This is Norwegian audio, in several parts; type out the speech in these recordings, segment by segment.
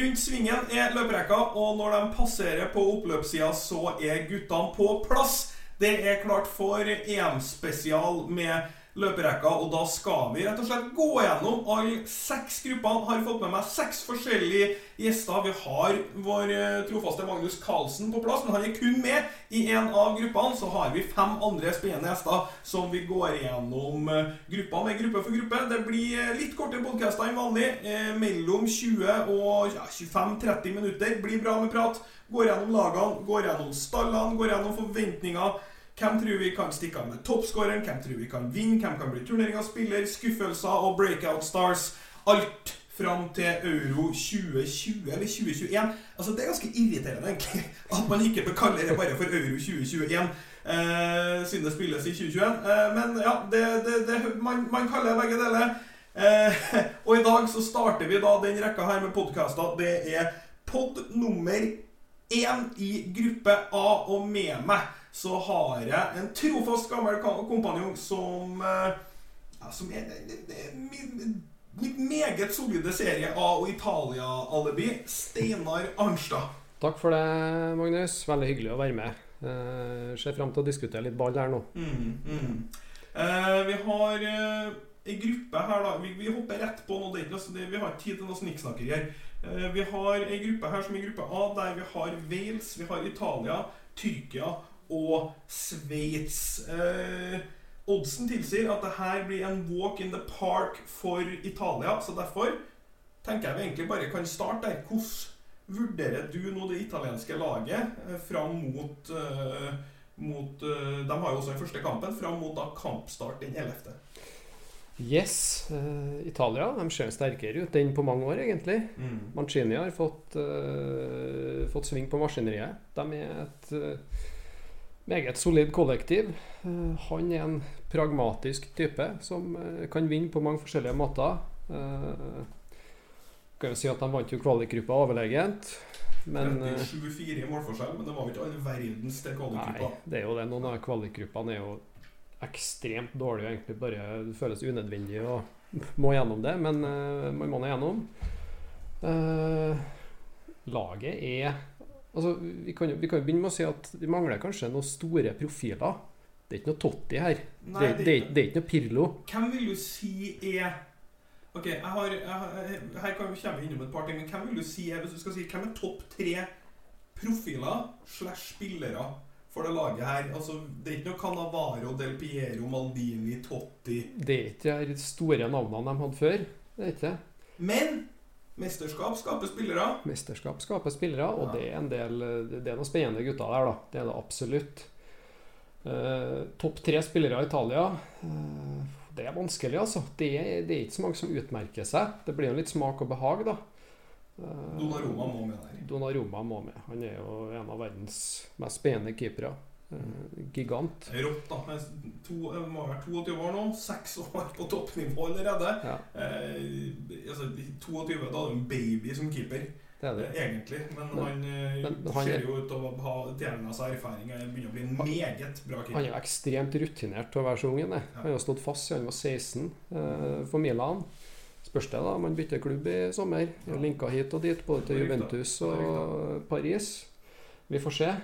Rundt svingen er løperekka, og når de passerer på oppløpssida, så er guttene på plass. Det er klart for EM-spesial med løperekka, og da skal vi rett og slett gå gjennom alle seks gruppene. Har fått med meg seks forskjellige gjester. Vi har vår eh, trofaste Magnus Carlsen på plass, men han er kun med i en av gruppene. Så har vi fem andre spennende gjester som vi går gjennom eh, gruppa med gruppe for gruppe. Det blir eh, litt kortere podkaster enn vanlig. Mellom 20 og ja, 25-30 minutter. Blir bra med prat. Går gjennom lagene, går gjennom stallene, går gjennom forventninger. Hvem tror vi kan stikke av med toppskåreren? Hvem tror vi kan vinne? Hvem kan bli turneringas spiller? Skuffelser og breakout stars. Alt fram til euro 2020 eller 2021. Altså Det er ganske irriterende egentlig at man ikke kaller det bare for euro 2021. Eh, siden det spilles i 2021. Eh, men ja, det, det, det, man, man kaller begge deler. Eh, og i dag så starter vi da den rekka her med podkaster. Det er pod nummer én i gruppe A, og med meg så har jeg en trofast gammel kompanjong som eh, ja, Som er, er min, mitt meget solide serie A- og Italia-alibi. Steinar Arnstad. Takk for det, Magnus. Veldig hyggelig å være med. Uh, ser fram til å diskutere litt ball her nå. Mm, mm. Uh, vi har uh, ei gruppe her, da. Vi, vi hopper rett på nå. Det det, vi har ikke tid til noe snikksnakkerier. Uh, vi har ei gruppe her som er gruppe A, der vi har Wales, vi har Italia, Tyrkia og Sveits. Eh, oddsen tilsier at det her blir en walk in the park for Italia, så derfor tenker jeg vi egentlig bare kan starte der. Hvordan vurderer du nå det italienske laget eh, fram mot eh, mot, eh, De har jo også den første kampen fram mot da kampstart den 11. Yes, Uh, Italia de ser sterkere ut enn på mange år, egentlig. Mm. Mancini har fått, uh, fått sving på maskineriet. De er et eh, meget solid kollektiv. Eh, han er en pragmatisk type som eh, kan vinne på mange forskjellige måter. Uh, kan jo si at De vant jo kvalikgruppa overlegent, men Det eh, er 7-4 i målforskjell, men det var jo ikke all verdens til Nei, det er jo det. Noen av kvalikgruppene er jo ekstremt dårlige. Egentlig bare Det føles unødvendig å må gjennom det, men eh, man må nå gjennom. Eh, laget er Altså, vi kan, jo, vi kan begynne med å si at vi mangler kanskje noen store profiler. Det er ikke noe Totti her. Nei, det, det, er- det er ikke noe Pirlo. Hvem vil du si er Ok, jeg har, jeg, har- Her kan vi innom et par ting, men hvem vil du si er Hvis du skal si hvem er topp tre profiler slash spillere for det laget her? Altså, Det er ikke noe Canavaro, Del Piero, Maldini, Totti Det er ikke de store navnene de hadde før. Det er ikke det. Men mesterskap skaper spillere. Mesterskap skaper spillere, og Ja. det er en del Det er noen spennende gutter der, da. Det er det absolutt. Uh, Topp tre spillere i Italia Uh, Det er vanskelig, altså. Det det er ikke så mange som utmerker seg. Det blir jo litt smak og behag, da. Uh, Donnarumma må med der. Donnarumma må med. Han er jo en av verdens mest spennende keepere. Eh, gigant. Rått, da. Men To, må være 22 år nå. Seks år på toppnivå allerede. Ja, Eh, altså, 22, da er du en baby som keeper, det det. eh, egentlig. Men, Men- han, eh, men- men han ser er- jo ut til å ha tilegna seg erfaring. Han begynner å bli en meget bra keeper. Han er jo ekstremt rutinert til å være så ung. han er. Han har stått fast siden han var 16 eh, for Milan. Spørs det, da. Man bytter klubb i sommer. Ja. Linka hit og dit, både til. Juventus og Paris. Vi får se.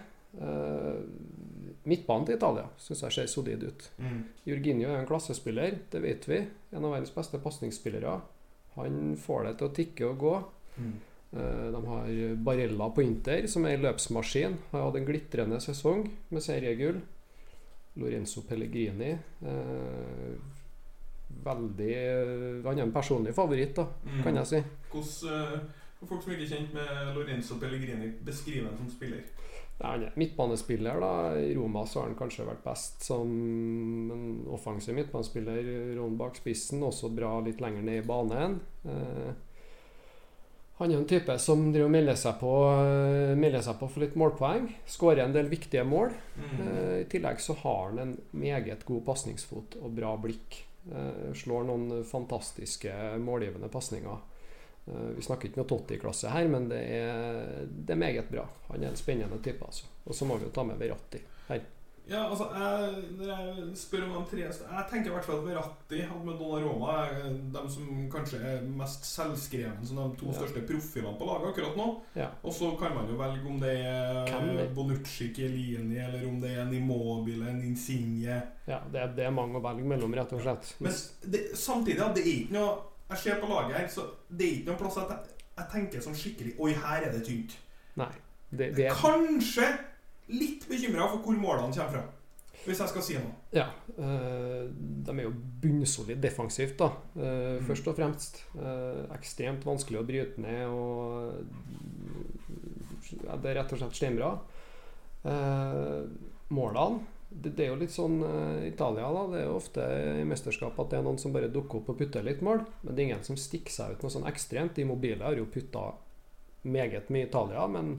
Eh, midtbanen til Italia syns jeg ser solid ut. Mm. Jorginho er en klassespiller, det vet vi. En av verdens beste pasningsspillere. Han får det til å tikke og gå. Mm. Eh, De har Barella på Inter, som er en løpsmaskin. Har hatt en glitrende sesong med seriegull. Lorenzo Pellegrini. eh, Veldig Han er en personlig favoritt, da, Mm. kan jeg si. Hvordan, eh, for folk som ikke er kjent med Lorenzo Pellegrini, beskriv ham som spiller. Nei, Han er midtbanespiller. da I Roma så har han kanskje vært best som en offensiv midtbanespiller. Ron bak spissen, også bra litt lenger ned i banen. Eh, Han er en type som driver melder seg på eh, Melder seg på for litt målpoeng. Skårer en del viktige mål. Mm. Eh, I tillegg så har han en meget god pasningsfot og bra blikk. Eh, slår noen fantastiske målgivende pasninger. Eh, vi snakker ikke noe Totti-klasse her, men det er, det er meget bra. Han er en spennende type. altså. Og så må vi jo ta med Verratti her. Ja, altså, jeg, når jeg spør om de tre Jeg tenker i hvert fall at Verratti med Donnaroma er de som kanskje er mest selvskreven som de to Ja. største profilene på laget akkurat nå. Ja. Og så kan man jo velge om det er Bonucci, Chiellini, eller om det er en Immobile, en Insigne Ja, det, er- det er mange å velge mellom, rett og slett. Men det, samtidig, det er ikke noe Jeg ser på laget her, så det er ikke noen plass jeg, jeg tenker sånn skikkelig Oi, her er det tynt. Nei. Det, det er Kanskje litt bekymra for hvor målene kommer fra. Hvis jeg skal si noe. Ja. Øh, de er jo bunnsolid defensivt, da. eh, Mm. Først og fremst. Eh, ekstremt vanskelig å bryte ned og ja, Det er rett og slett steinbra. Målene det, det er jo litt sånn uh, Italia, da. Det er jo ofte i mesterskap at det er noen som bare dukker opp og putter litt mål. Men det er ingen som stikker seg ut noe sånn ekstremt. De mobile har jo putta meget mye Italia, men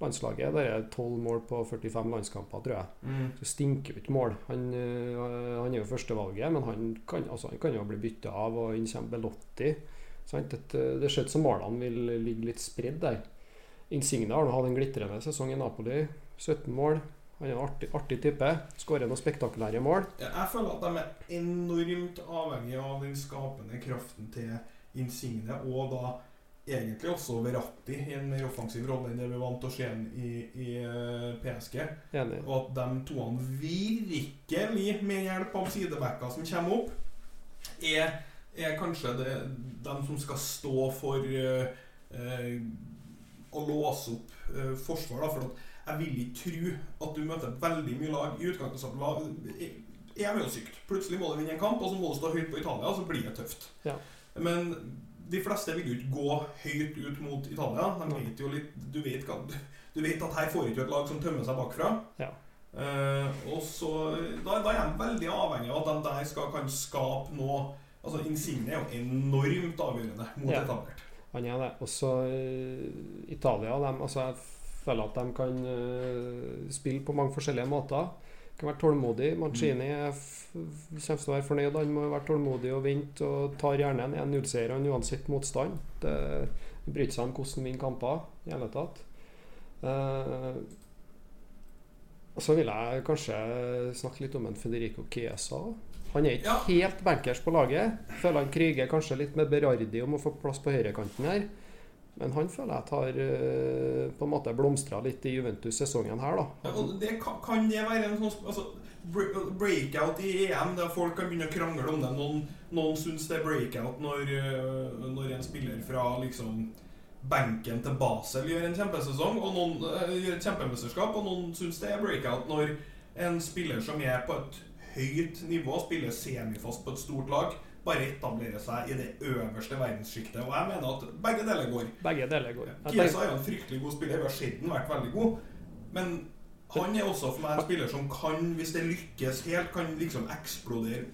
landslaget der er 12 mål på 45 landskamper, tror jeg. Så stinker jo ikke mål. Han, uh, han er jo førstevalget, men han kan, altså, han kan jo bli bytta av, og inn kommer Belotti. Sant? Et, øh, det ser ut som målene vil ligge litt spredd der. Insigne har hatt en glitrende sesong i Napoli. 17 mål. Han er en artig, artig type. Skårer noen spektakulære mål. Jeg føler at de er enormt avhengig av den skapende kraften til Insigne, og da egentlig også Verratti i en mer offensiv rolle enn det vi vant til å se i, i eh, PSG. Enig. Og at de toene virkelig, med hjelp av sidebacker som kommer opp, er, er kanskje det, de som skal stå for uh, uh, å låse opp uh, forsvar. Da, for at jeg vil ikke tro at du møter veldig mye lag i utgangspunktet. EM er jo sykt. Plutselig må du vinne en kamp, og så må du stå høyt på Italia, og så blir det tøft. Ja. Men de fleste vil jo ikke gå høyt ut mot Italia. De vet jo litt Du vet, du vet at her får ikke et lag som tømmer seg bakfra. Ja. Eh, og så da, da er de veldig avhengig av at de der skal kan skape noe Altså Insigne er jo enormt avgjørende mot Ja. etablert. Han er det. Og så øh, Italia dem, altså Føler at de kan øh, spille på mange forskjellige måter. Kan være tålmodig. Mancini er kommer til å være fornøyd. Han må være tålmodig og vente, og tar gjerne en 1-0-seier han uansett motstand. Det bryr seg om hvordan vinner kamper i hele tatt. Uh, så vil jeg kanskje snakke litt om en Federico Chiesa. Han er ikke Ja. helt bankers på laget. Føler han kriger kanskje litt med Berardi om å få plass på høyrekanten her. Men han føler jeg har eh, på en måte blomstra litt i Juventus-sesongen her, da. Ja, det kan, det være en sånn altså, breakout i EM der folk kan begynne å krangle om det? Noen, noen syns det er breakout når, øh, når en spiller fra liksom benken til Basel gjør en kjempesesong, og noen øh, gjør et kjempemesterskap, og noen syns det er breakout når en spiller som er på et høyt nivå, spiller semifast på et stort lag, bare etablerer seg i det øverste verdenssjiktet. Og jeg mener at begge deler går. Begge deler går. Kiesa er jo en fryktelig god spiller. Vi har sett ham vært veldig god. Men han er også for meg en spiller som kan, hvis det lykkes helt, kan liksom eksplodere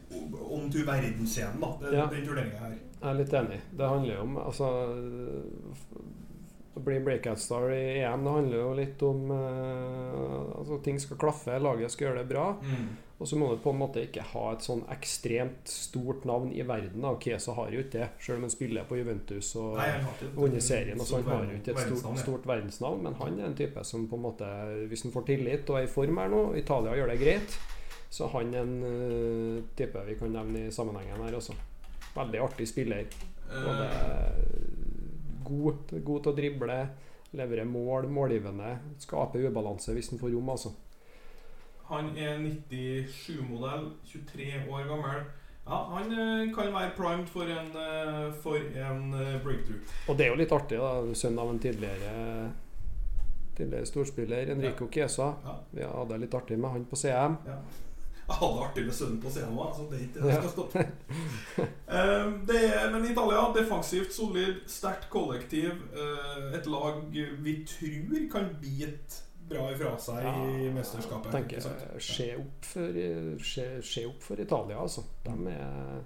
om til verdensscenen. da, den, Ja. den turneringa her. jeg er litt enig. Det handler jo om altså, Å bli breakout star i EM det handler jo litt om eh, altså Ting skal klaffe, laget skal gjøre det bra. Og så må du på en måte ikke ha et sånn ekstremt stort navn i verden. da. Kesa har jo ikke det, selv om han spiller på Juventus og vunnet serien. Og så han har jo ikke et stort, stort verdensnavn, men han er en type som på en måte Hvis han får tillit og er i form her nå, Italia gjør det greit, så han er en eh, type vi kan nevne i sammenhengen her også. Veldig artig spiller. Og Eh, god, god til å drible, levere mål, målgivende. Skape ubalanse hvis han får rom, altså. han er 97-modell, 23 år gammel. Ja, Han eh, kan være primed for en, eh, for en eh, breakthrough. Og det er jo litt artig, da. Sønn av en tidligere Tidligere storspiller, Enrico Chiesa. Ja. Vi hadde det litt artig med han på CM. Ja. Jeg hadde artig med sønnen på scenen òg, så det er ikke det Ja. som skal stoppe. Eh, det er, men Italia defensivt, solid, sterkt kollektiv. eh, et lag vi tror kan bite bra ifra seg i mesterskapet. tenker ikke? Se opp for, se, se opp for Italia, altså. De er,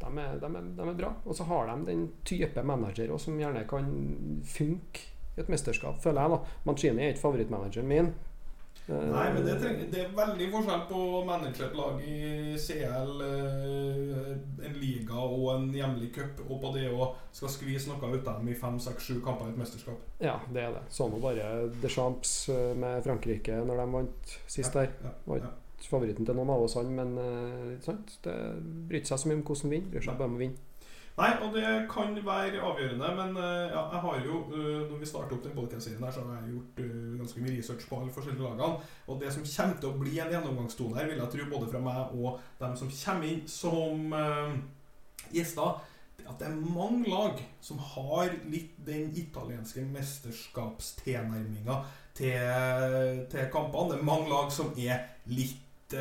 de er, de er, de er bra. Og så har de den type manager også, som gjerne kan funke i et mesterskap, føler jeg. da Mancini er ikke favorittmanageren min. Eh, Nei, men det, trenger, det er veldig forskjell på å manage et lag i CL, eh, en liga og en hjemlig cup, og på det å skal skvise noe ut av dem i fem, seks, sju kamper i et mesterskap. Ja, det er det. Så nå bare Deschamps eh, med Frankrike når de vant sist der. Ja, ja, ja. favoritten til noen av oss, han, men eh, sant? det bryr seg så mye om hvordan han vinner. Bryr seg bare om å vinne. Nei, og det kan være avgjørende, men eh, ja, jeg har jo eh, Når vi starter opp den podcast-serien her, så har jeg gjort eh, ganske mye research på alle forskjellige lagene. Og det som kommer til å bli en gjennomgangstone her, vil jeg tro både fra meg og dem som kommer inn som gjester, at det er mange lag som har litt den italienske mesterskapstilnærminga til, til kampene. Det er mange lag som er litt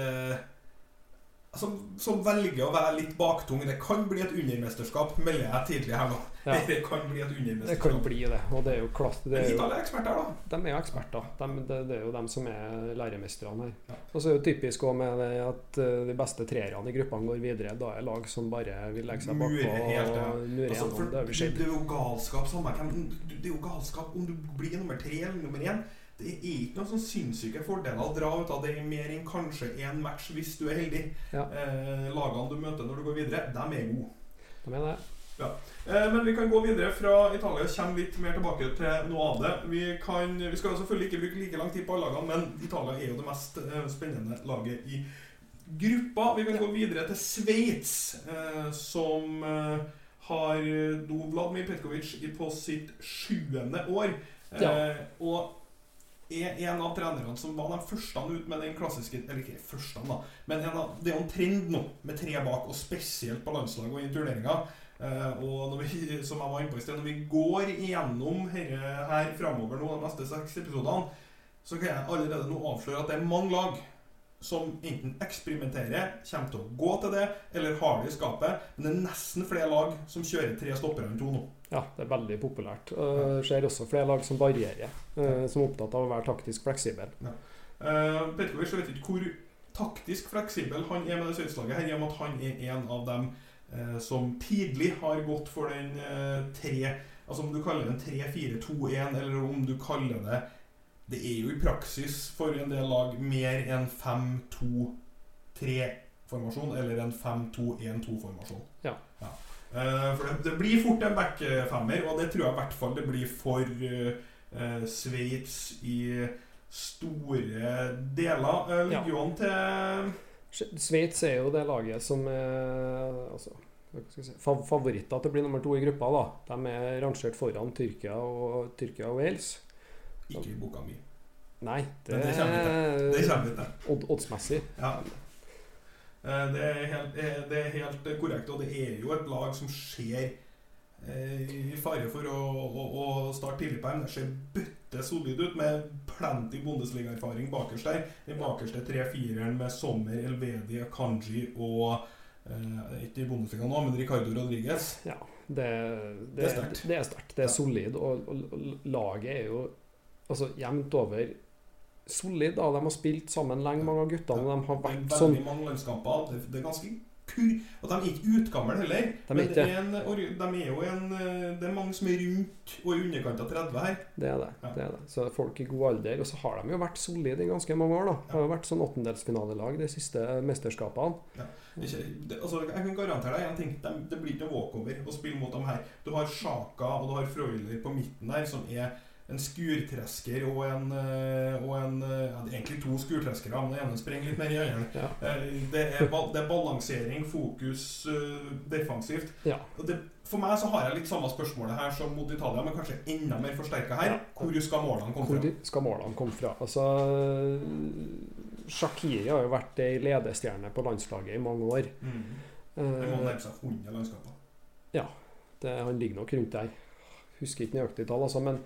som, som velger å være litt baktung. Det kan bli et undermesterskap, melder jeg tidlig her nå. Ja. Det kan bli et undermesterskap. Det kan bli det. Og det er jo klass, det Men er jo, er eksperter, da. de er jo eksperter. De, det, det er jo dem som er læremesterne her. Ja. Og så er det jo typisk også med det at eh, de beste treerne i gruppene går videre. Da er lag som bare vil legge seg bakpå Murer ja. og mure Altså, gjennom. Det har vi det, sett. det er jo galskap samme hvem Det er jo galskap om du blir nummer tre eller nummer én. Det er ikke noen sånn sinnssyke fordeler å dra ut av det mer enn kanskje én match hvis du er heldig. Ja. Eh, lagene du møter når du går videre, de er gode. De er det. Eh, men vi kan gå videre fra Italia og komme litt mer tilbake til noe av det. Vi, kan, vi skal selvfølgelig ikke bruke like lang tid på alle lagene, men Italia er jo det mest eh, spennende laget i gruppa. Vi kan Ja. gå videre til Sveits, eh, som eh, har nå Vladimir Petkovic på sitt sjuende år. Eh, Ja. Og er en av trenerne som var de første ut med den klassiske Eller ikke første, da, men en av, det er jo en trend nå med tre bak, og spesielt på landslaget og i turneringa. Eh, som jeg var inne på i sted, når vi går igjennom her, her framover nå, de neste seks episodene, så kan jeg allerede nå avsløre at det er mange lag som enten eksperimenterer, kommer til å gå til det, eller har det i skapet. Men det er nesten flere lag som kjører tre stoppere enn to nå. Ja, det er veldig populært. Uh, ser også flere lag som varierer, eh, som er opptatt av å være taktisk fleksibel. Uh, Petkovic jeg vet ikke hvor taktisk fleksibel han er med det sveitslaget her, i og med at han er en av dem eh, som tidlig har gått for den eh, tre Altså om du kaller det en 3-4-2-1, eller om du kaller det Det er jo i praksis for en del lag mer en 5-2-3-formasjon eller en 5-2-1-2-formasjon. Ja. Eh, for det, det blir fort en backfemmer, og det tror jeg i hvert fall det blir for uh, Sveits i store deler. Uh, Ja. ligger jo an til Sveits er jo det laget som er altså, si, favoritter til å bli nummer to i gruppa. da. De er rangert foran Tyrkia og, Tyrkia og Wales. Ikke i boka mi. Nei, det, Men Det kommer vi til. oddsmessig. Ja. Eh, Det er, helt, eh, det er helt korrekt, og det er jo et lag som ser eh, i fare for å, å, å starte tidlig på Det ser bøtte solid ut, med plenty Bundesliga-erfaring bakerst der. Den bakerste tre-fireren med Sommer, Elvedi, Kanji og eh, Ikke i Bundesliga nå, men Ricardo Rodriguez. Ja, det, Det er sterkt. Det er sterkt. Det er Ja. solid. Og, og, og laget er jo altså jevnt over solid. da. De har spilt sammen lenge, mange av guttene. og De har Det er vært veldig sånn mange landskamper. Det, det er ganske kur... Og de er ikke utgamle heller. De er men det er, en, de er jo en eh, Det er mange som er rundt og i underkant av 30 her. Det er det. Ja. det er det. Så folk i god alder. Og så har de jo vært solide i ganske mange år. da. De har jo vært sånn åttendelsfinalelag de siste mesterskapene. Ikke, det, altså, jeg kan garantere deg én ting. De, det blir ikke noe walkover å spille mot dem her. Du har Sjaka og du har Frøyler på midten der, som er en skurtresker og en, eh, og en eh, ja, Det er egentlig to skurtreskere, men den ene sprenger litt mer i øynene. Ja. Eh, Det er, det er balansering, fokus defensivt. Ja. Og det, for meg så har jeg litt samme spørsmålet her som mot Italia, men kanskje enda mer forsterka her. Hvor skal målene komme fra? Hvor skal målene komme fra? Altså Shakiri har jo vært ei ledestjerne på landslaget i mange år. Mm. Det må nærme seg 100 landskaper. det, han ligger nok rundt der. Husker ikke nøyaktig tall, altså, men,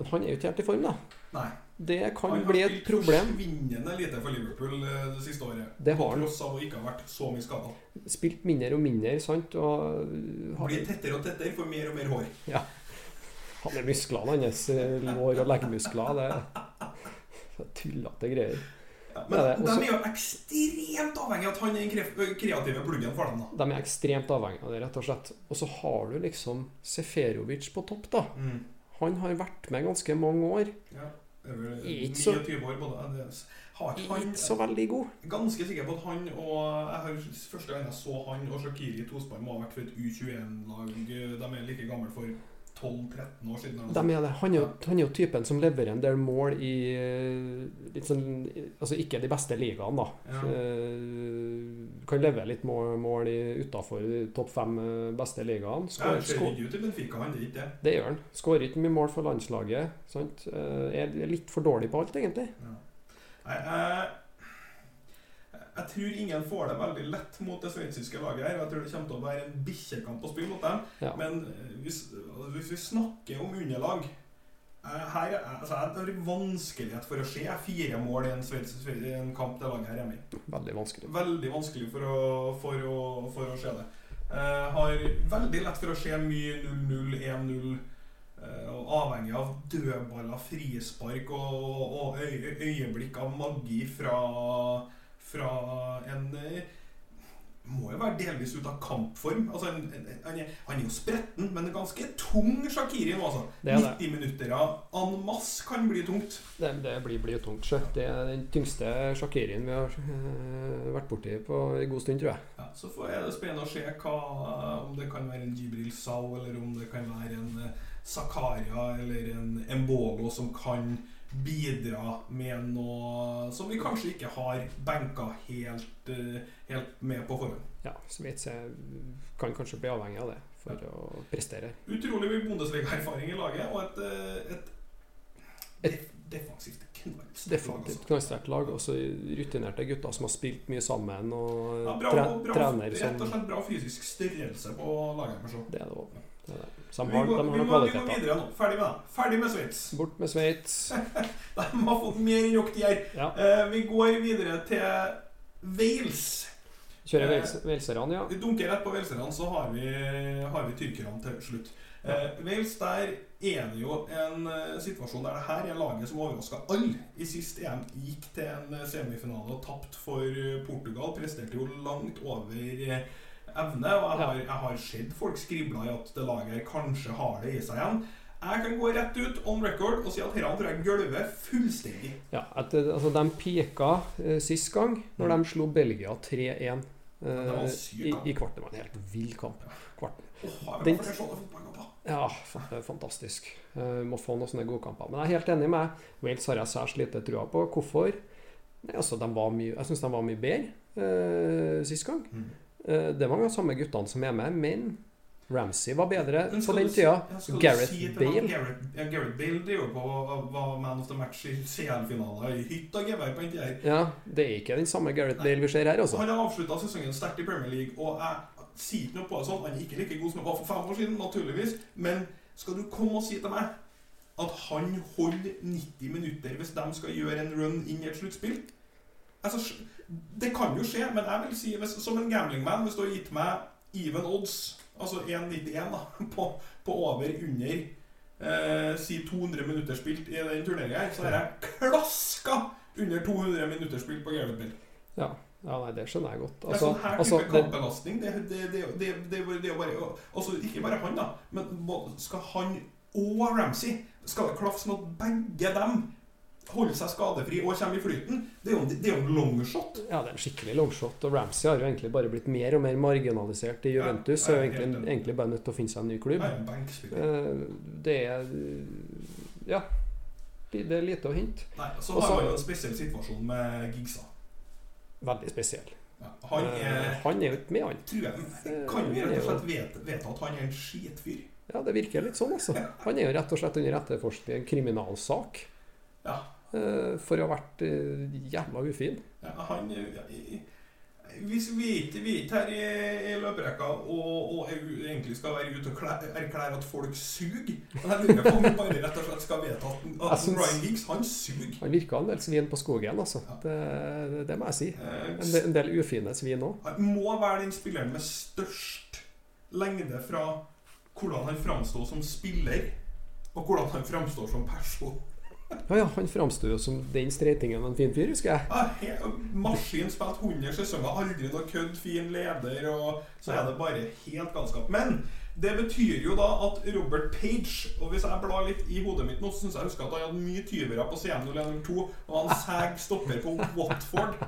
men han er jo ikke helt i form, da. Nei. Det kan Han bli har spilt forsvinnende lite for Liverpool eh, det siste året. Det har han. tross av å ikke ha vært så mye skada. Spilt mindre og mindre, sant. Og har- Blir tettere og tettere, får mer og mer hår. Ja. han er musklene hans, eh, lår og leggmuskler. Det er tullete greier. Ja, er det. men de er jo ekstremt avhengig av at han er den kreative pluggen for dem. da. De er ekstremt avhengig av det, rett og slett. Og så har du liksom Seferovic på topp, da. Mm. Han har vært med ganske mange år. Ja. Det er vel Ikke så- 29 år både. Det- Har ikke han Ikke så veldig god. Ganske sikker på at han og jeg har, Første gang jeg så han og Shakiri Tosberg, må ha vært for et U21-lag. De er like gamle for 12-13 år siden. De er det. Han er, jo, han er jo typen som leverer en del mål i eh, sånn Altså ikke de beste ligaene, da. Ja. Eh, kan levere litt mål, mål utafor de topp fem eh, beste ligaene. Skår, det skår, ut i Benfica, han. Ikke det. det gjør han. Skårer ikke mye mål for landslaget. Sant? Eh, Er litt for dårlig på alt, egentlig. Nei, jeg, jeg tror ingen får det veldig lett mot det sveitsiske laget. her, Jeg tror det kommer til å være en bikkjekamp å spille mot dem. Ja. Men eh, hvis, altså, hvis vi snakker om underlag eh, her, er- altså, Jeg har vanskelighet for å se fire mål i en, i en kamp det laget her hjemme. i. Veldig vanskelig. Veldig vanskelig for å, for å, for å se det. Eh, har veldig lett for å se mye 0-0, 1-0. eh, og avhengig av dødballer, frispark og, og øy, øyeblikk av magi fra, fra en eh, må jo være delvis ut av kampform. Altså, en, han, er, han er jo spretten, men ganske tung Shakiri nå, altså. Det er det. 90 minutter en masse kan bli tungt. Det, det blir, blir jo tungt. sjø. Det er den tyngste Shakirien vi har eh, vært borti på en god stund, tror jeg. Ja, så får er det spennende å se hva, om det kan være en Jibril Sau, eller om det kan være en eh, Zakaria eller en embogo som kan bidra med noe som vi kanskje ikke har benka helt, eh, helt med på forhånd. Ja, Sveits er- kan kanskje bli avhengig av det for å prestere. Utrolig mye Bundesliga-erfaring i laget, og et, et, et, Et- defensivt Definitivt knallsterkt lag. Også rutinerte gutter som har spilt mye sammen, og Ja, bra, bra, trener rett som og slett bra fysisk størrelse på laget. Det er det også. Det Vi må, vi må, vi må videre nå. Ferdig med det. Ferdig med Sveits. Bort med Sveits. De har fått mer enn nok de her. Ja. Uh, vi går videre til Wales. Kjører uh, waleserne, ja. Vi dunker rett på waleserne, så har vi, har vi tyrkerne til slutt. Uh, Wales, der er det jo en eh, situasjon der det her er laget som overraska alle. I sist EM gikk til en eh, semifinale og tapt for eh, Portugal. Presterte jo langt over eh, evne. Og jeg har, jeg har sett folk skrible i at det laget her kanskje har det i seg igjen. Jeg kan gå rett ut on record og si at dette tror jeg gulver fullstendig. ja etter, altså, de pika eh, sist gang når Mm. de slo Belgia 3-1 det eh, i, i kvarten. Det var en helt vill kamp. Kvarten. Oh, Den-. Ja, det er fantastisk. Uh, må få noen sånne gode kamper. Men jeg er helt enig med Wales har jeg særs lite trua på. Hvorfor? Nei, altså, de var mye, jeg syns de var mye bedre uh, sist gang. Mm. Eh, det var de samme guttene som er med, men Ramsey var bedre på den tida. Gareth si Bale. Gareth, ja, Gareth Bale driver på var man of the match i CL-finaler i hytt og gevær på den tida. Ja, det er ikke den samme Gareth Bale vi ser her, altså. Han har avslutta sesongen sterkt i Premier League, og jeg sier ikke noe på det sånn. Han er ikke like god som han var for fem år siden, naturligvis. Men skal du komme og si til meg at han holder 90 minutter hvis de skal gjøre en run inn i et sluttspill? Altså, det kan jo skje, men jeg vil si, hvis, som en gamblingman, hvis du har gitt meg even odds, altså 1,91 da, på, på over under eh, si 200 minutter spilt i den turneringen her, så har jeg klaska under 200 minutter spilt på Gareth Ja, ja nei, det skjønner jeg godt. Det er Altså, sånn her altså type altså, kampbelastning. Det, det, det, det, det, det, bare Altså, ikke bare han, da, men skal han og Ramsey Skal det klaffe sånn at begge dem holder seg skadefri og kommer i flyten? Det er jo, det er jo en longshot. ja, det er en skikkelig longshot. Og Ramsey har jo egentlig bare blitt mer og mer marginalisert i Juventus. Ja, er egentlig, egentlig bare nødt til å finne seg en ny klubb. Eh, Det er Ja. Det er lite å hente. Nei, så har man jo en spesiell situasjon med Gigsa. Veldig spesiell. Ja, han Eh, er Han er jo ikke med, han. tror jeg, Kan vi rett og slett vedta vet at han er en skitfyr? Ja, det virker litt sånn, altså. Han er jo rett og slett under etterforskning i en kriminalsak Ja. Eh, for å ha vært eh, jævla ufin. Ja, han Hvis vi ikke vi er her i, i løperekka og, og egentlig skal være ute og klæ- erklære at folk suger Men jeg lurer på om vi bare rett og slett skal vedta at, at Ryan Giggs, han suger. Han virka en del svin på skogen, altså. Ja. Det, det, må jeg si. Eh, En del, en del ufine svin òg. Han må være den spilleren med størst lengde fra hvordan han framstår som spiller, og hvordan han framstår som person. Ja, ja, han framsto jo som den streitingen en fin fyr, husker jeg. Ja, Maskin spilt 100 sesonger, aldri noe kødd, fin leder, og så er det bare helt galskap. Men det betyr jo da at Robert Page Og hvis jeg blar litt i hodet mitt nå, så syns jeg husker at han hadde mye tyvere på CM 0102, og han seg stopper på Watford.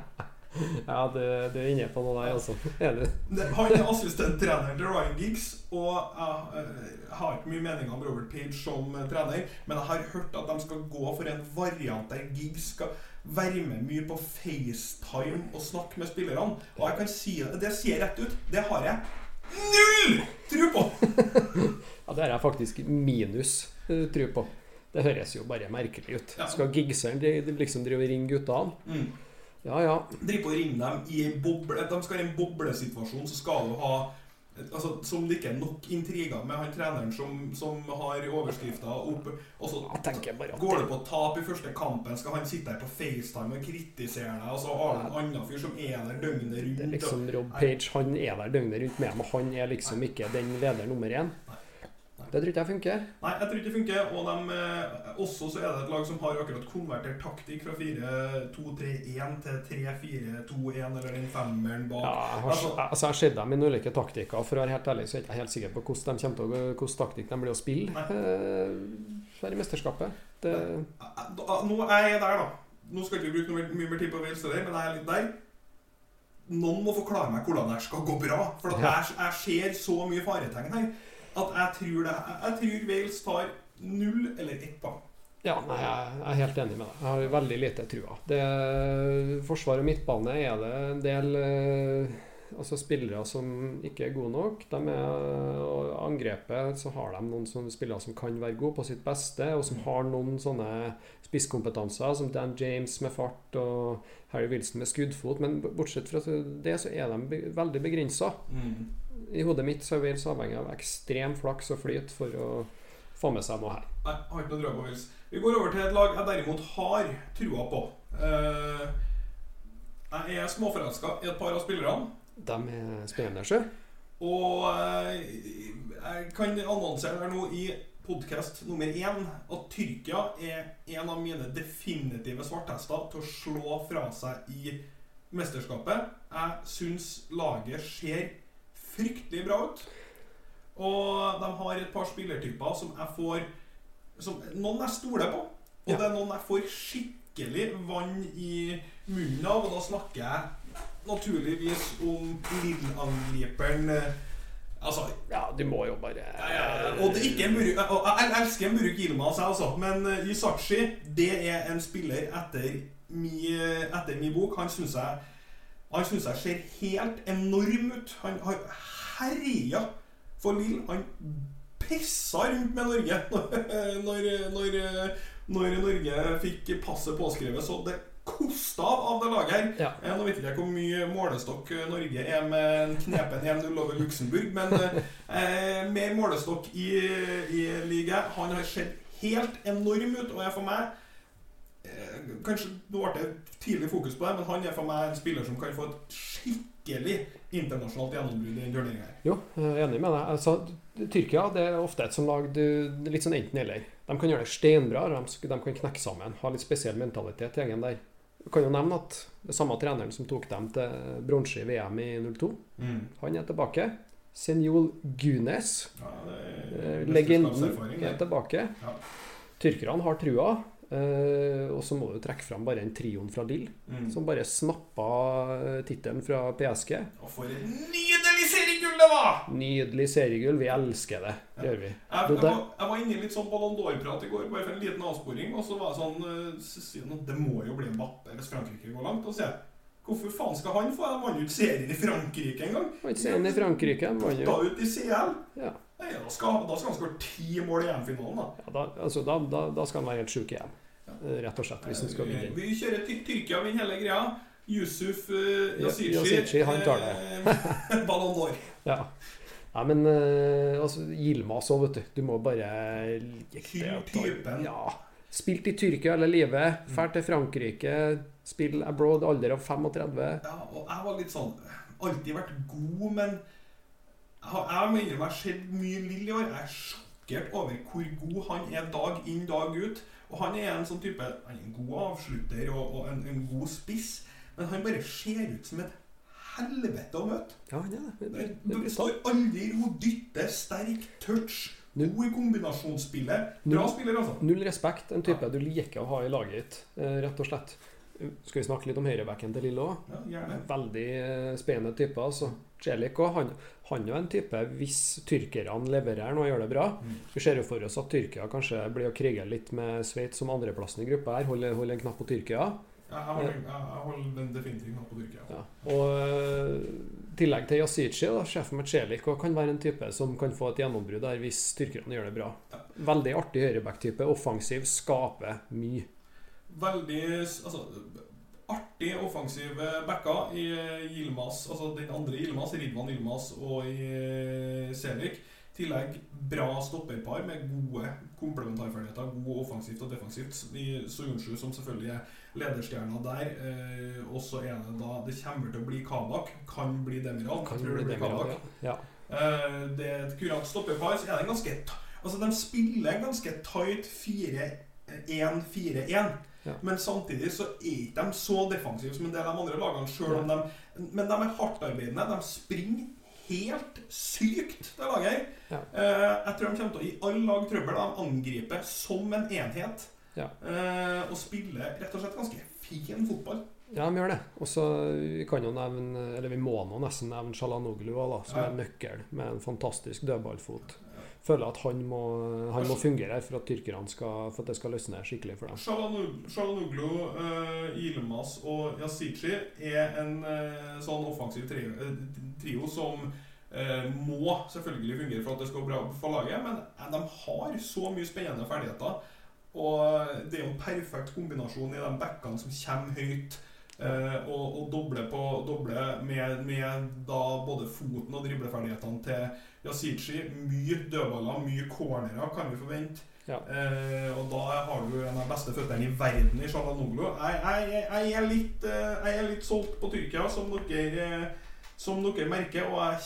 Ja, du, du, er inne på noe der, altså. Enig. Han er assistenttreneren til Ryan Giggs, og jeg, eh, har ikke mye meninger om Robert Page som eh, trener, men jeg har hørt at de skal gå for en variant der Giggs skal være med mye på FaceTime og snakke med spillerne. Og jeg kan si det, det sier rett ut, det har jeg null tro på! Ja, det har jeg faktisk minus uh, tro på. Det høres jo bare merkelig ut. Ja. Skal gigseren liksom drive og ringe guttene? Mm. Ja ja. Driver på å ringe dem i en boble De skal i en boblesituasjon, så skal du ha Altså, Som det ikke er nok intriger med han treneren som, som har overskrifta opp Og så Går det på tap i første kampen, skal han sitte her på FaceTime og kritisere deg, og så har du en annen fyr som er der døgnet rundt. Det er liksom Rob Page han er der døgnet rundt med, meg. han er liksom ikke den leder nummer én. Nei. Det tror ikke jeg funker. Nei, jeg tror ikke det funker. Og de, eh, også så er det et lag som har akkurat konvertert taktikk fra 4-2-3-1 til 3-4-2-1, eller den femmeren bak. Ja, jeg har, Altså- altså, jeg har sett dem i ulike taktikker. For å være helt ærlig så er jeg ikke helt sikker på hvordan de til å, hvordan taktikk de blir å spille eh, her i mesterskapet. Det, da- Nå er jeg der, da. Nå skal ikke vi bruke noe mye mer tid på Wales, men jeg er litt der. Noen må forklare meg hvordan det skal gå bra. For at Ja. jeg, jeg ser så mye faretegn her at jeg tror, det, jeg, tror Wales tar null eller ett poeng. ja, nei, jeg er helt enig med deg. Jeg har veldig lite trua. Det, forsvar og midtbane er det en del eh, altså spillere som ikke er gode nok. De er, og angrepet så har de noen spillere som kan være gode på sitt beste, og som har noen sånne spisskompetanser, som Dan James med fart og Harry Wilson med skuddfot. Men bortsett fra det, så er de veldig begrensa. I hodet mitt så er Wales avhengig av ekstrem flaks og flyt for å få med seg noe her. Nei, jeg har ikke noe trua på Wales. Vi går over til et lag jeg derimot har trua på. Eh, jeg er småforelska i et par av spillerne. De er spennende, sjø. Og eh, jeg kan annonsere her nå i podkast nummer én at Tyrkia er en av mine definitive svarthester til å slå fra seg i mesterskapet. Jeg syns laget ser fryktelig bra ut. Og de har et par spillertyper som jeg får som Noen jeg stoler på, og Ja. det er noen jeg får skikkelig vann i munnen av. Og da snakker jeg naturligvis om Lill-angriperen eh, Altså Ja, du må jo bare ja, ja, Og det ikke Muruk, og Jeg elsker Muruk Ilmas, jeg altså, men eh, Yusachi det er en spiller etter mi, etter min bok. Han syns jeg Han synes jeg ser helt enorm ut. Han har herja for Lill. Han pissa rundt med Norge når, når, når, når Norge fikk passet påskrevet. Så det kosta av av det laget her. Ja. Eh, Nå vet ikke jeg hvor mye målestokk eh, Norge er med en knepen 1-0 over Luxembourg, men eh, mer målestokk i, i ligaen. Han har sett helt enorm ut, og er for meg eh, Kanskje nå ble det tidlig fokus på det, men han er for meg en spiller som kan få et skikkelig internasjonalt gjennombrudd i den turneringa her. Jo, jeg er enig med deg. Altså, Tyrkia det er ofte et som lag du, er litt sånn enten-eller. De kan gjøre det steinbra, de, de kan knekke sammen. Ha litt spesiell mentalitet, i gjengen der. Du kan jo nevne at det samme treneren som tok dem til bronse i VM i 02, han er tilbake. Senjol Gunes, Ja, eh, legenden, er tilbake. Ja. Tyrkerne har trua. Eh, og så må du trekke fram bare en trioen fra Lill, Mm. som bare snappa eh, tittelen fra PSG. Og for et nydelig seriegull det var! Nydelig seriegull. Vi elsker det. Ja. gjør vi. Jeg, jeg, var, jeg var inne i litt sånn Ballon d'Or-prat i går, bare for en liten avsporing. Og så var jeg sånn eh, han at Det må jo bli Mbappé hvis Frankrike går langt. Og så Hvorfor faen skal han få? Han vant jo ikke serien i Frankrike engang. Vant serien i Frankrike. han vant jo. Da ut i CL. Ja. Nei, da, skal, da skal han skåre ti mål i EM-finalen, da. Ja, da, altså, da, da, da skal han være helt sjuk igjen. Eh, Rett og slett, hvis han skal vinne. Vi kjører til Tyrkia, vinner hele greia. Yusuf uh, Yasici, han tar det. Ballon d'Or. Ja. Nei, men eh, altså, Yilmaz òg, vet du. Du må bare Hyll typen. Ja. Spilt i Tyrkia hele livet. Drar til Frankrike. Spill abroad, alder av 35. Ja, og jeg var litt sånn Alltid vært god, men jeg jeg mener jeg har sett mye Lill i år. Jeg er sjokkert over hvor god han er dag inn, dag ut. Han er en sånn type Han er en god avslutter og, og en, en god spiss, men han bare ser ut som et helvete å møte. Ja, han er det. det. Det det- står aldri i ro, dytter, sterk, touch, god i kombinasjonsspillet. Bra Null- spiller, altså. Null respekt. En type du liker å ha i laget ditt, eh, rett og slett. Skal vi snakke litt om høyrebacken til Lille òg? Ja. Veldig eh, spennende type. altså. Celik òg. Han, han er jo en type hvis tyrkerne leverer nå og gjør det bra. Mm. Vi ser jo for oss at Tyrkia kanskje blir å krige litt med Sveits som andreplassen i gruppa her. Holder hold en knapp på Tyrkia. Ja, Jeg holder, jeg holder den definitivt knapp på Tyrkia. Ja. Og eh, i tillegg til Yasici, da, sjefen med Celik, kan være en type som kan få et gjennombrudd der hvis tyrkerne gjør det bra. Ja. Veldig artig høyreback-type. Offensiv, skaper mye. Veldig altså, artig offensive backer i Yilmaz, altså den andre Yilmaz, Ridvan Yilmaz og i Selvik, Selik. I tillegg bra stopperpar med gode komplementarferdigheter. God offensivt og defensivt. I Soyunshu, som selvfølgelig er lederstjerna der. Eh, og så er det da Det kommer til å bli Kabak. Kan bli Demiral. Kan tror bli det blir Kabak. ja. ja. Eh, det er et kurant stopperpar, så er det ganske Altså, de spiller ganske tight 4-1-4-1. Ja. Men samtidig så er ikke de så defensive som en del av de andre lagene, selv om de Men de er hardtarbeidende. De springer helt sykt, det laget her. Eh, jeg tror de kommer til å gi alle lag trøbbel. De angriper som en enhet. Ja. Eh, og spiller rett og slett ganske fin fotball. Ja, de gjør det. Og så vi kan jo nevne, eller vi må nå nesten nevne Shalanoglu da, som Ja. er nøkkel med en fantastisk dødballfot. Føler at han må, han må fungere for at tyrkerne skal, for at det skal løsne skikkelig for dem. Shalanoglu, Ilmas uh, Yilmaz og Yasici er en eh, sånn offensiv trio, eh, trio som eh, må selvfølgelig fungere for at det skal gå bra for laget, men eh, de har så mye spennende ferdigheter. Og det er jo en perfekt kombinasjon i de bekkene som kommer høyt. Eh, og, og doble, på, doble med, med da både foten og dribleferdighetene til Yasichi. Mye dødballer, mye cornerer kan vi forvente. Ja. Eh, og da har du en av de beste føttene i verden i Shalanoglu. Jeg, jeg, jeg, er litt, eh, jeg er litt solgt på Tyrkia, som dere, som dere merker. Og jeg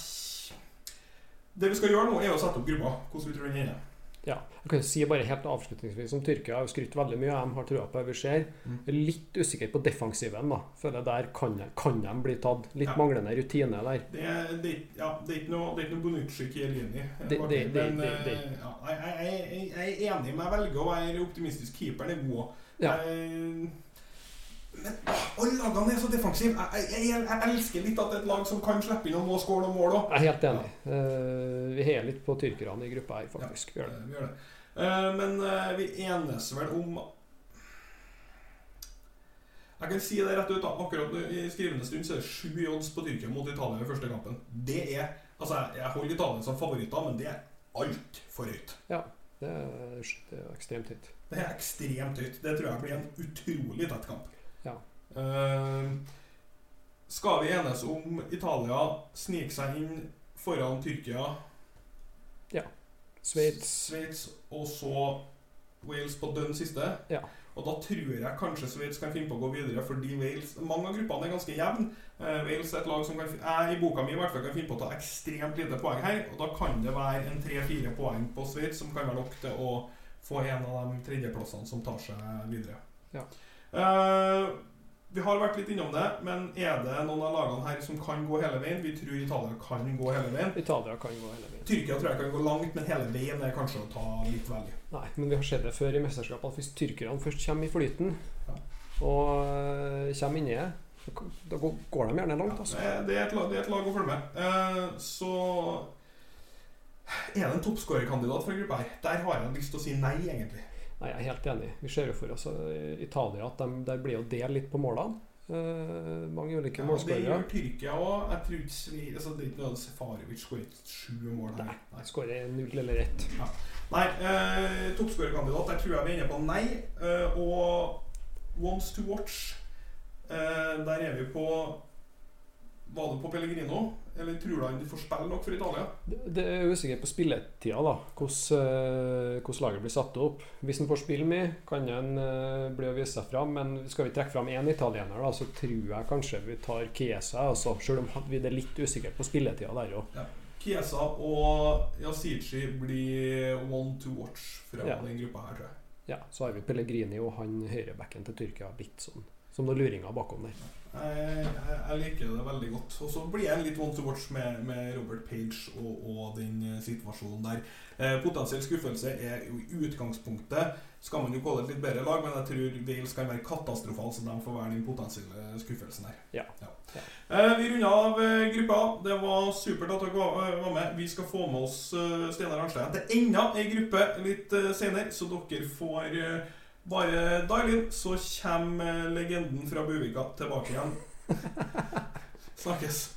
Det vi skal gjøre nå, er å sette opp gruppa. Hvordan vi tror den ender. Ja. Jeg kan si bare helt avslutningsvis om Tyrkia. Jeg har skrytt veldig mye. De har trua på det vi ser. Mm. Litt usikker på defensiven. da Føler der kan, kan de bli tatt. Litt Ja. manglende rutine der. Det er, det, ja, det er ikke noe, er ikke noe Bonucci Chiellini. eh, men, eh, ja, jeg, jeg, jeg, jeg er enig, men jeg velger å være optimistisk. Keeperen er god. Ja. Jeg- Men ah, alle lagene er så defensive. Jeg, jeg, jeg, jeg elsker litt at det er et lag som kan slippe inn og må skåle noen mål òg. Jeg er helt enig. Eh, vi heier litt på tyrkerne i gruppa her, faktisk. Det. Vi gjør det. Eh, men eh, vi enes vel om Jeg kan si det rett ut. da Akkurat i skrivende stund så er det sju odds på Tyrkia mot Italia i første kampen. Det er Altså, jeg- holder Italia som favoritter, men det er altfor høyt. Det er, det er ekstremt høyt. Det er ekstremt høyt. Det tror jeg blir en utrolig tett kamp. Ja. Uh, skal vi enes om Italia sniker seg inn foran Tyrkia, Sveits Sveits og så Wales på den siste? Ja. Og da tror jeg kanskje Sveits kan finne på å gå videre, fordi Wales Mange av gruppene er ganske jevne. Uh, Wales er et lag som kan, jeg i boka mi i hvert fall kan finne på å ta ekstremt lite poeng her. Og da kan det være en tre-fire poeng på Sveits som kan være nok til å få en av de tredjeplassene som tar seg videre. Ja. Eh, vi har vært litt innom det, men er det noen av lagene her som kan gå hele veien? Vi tror Italia kan gå hele veien. Italia kan gå hele veien. Tyrkia tror jeg kan gå langt, men hele veien er kanskje å ta litt vel. Nei, men vi har sett det før i mesterskapet at hvis tyrkerne først kommer i flyten Ja. og øh, kommer inni det, da går de gjerne langt. altså. Det er- Det er et lag, det er et lag å følge med. Eh, så er det en toppskårerkandidat fra gruppa her. Der har jeg lyst til å si nei, egentlig. Nei, Jeg er helt enig. Vi ser jo for oss øh, Italia at de, der blir å dele litt på målene. Uh, mange ulike Ja, det gjør Tyrkia òg. Jeg tror ikke altså, Det er ikke noe Sefarovic skåret sju mål her. Nei. Skårer null eller ett. Nei, uh, toppskårerkandidat, der tror jeg vi er inne på nei. Uh, og Wants to watch, uh, der er vi på Var du på Pellegrino? Eller tror du han får spille nok for Italia? Det det er usikkert på spilletida, da. Hvordan, øh, hvordan laget blir satt opp. Hvis han får spille mye, kan han øh, bli å vise seg fram. Men skal vi trekke fram én italiener, da, så tror jeg kanskje vi tar Chiesa. Altså, selv om vi er litt usikre på spilletida der òg. Chiesa og Yasichi blir one to watch fra Ja. den gruppa her, tror jeg. Ja, så har vi Pellegrini og han høyrebacken til Tyrkia litt sånn som noen luringer bakom der. Jeg, jeg, jeg liker det veldig godt. Og så blir jeg litt one to watch med, med Robert Page og, og den eh, situasjonen der. Eh, potensiell skuffelse er jo i utgangspunktet Skal man jo kalle det et litt bedre lag, men jeg tror Wales kan være katastrofal, så de får være den potensielle skuffelsen her. Ja. Ja. Ja. Eh, vi runder av eh, gruppa. Det var supert at dere var, eh, med. Vi skal få med oss Steinar Arnstein til enda ei gruppe litt senere, så dere får bare dial inn, så kommer legenden fra Buvika tilbake igjen. Snakkes.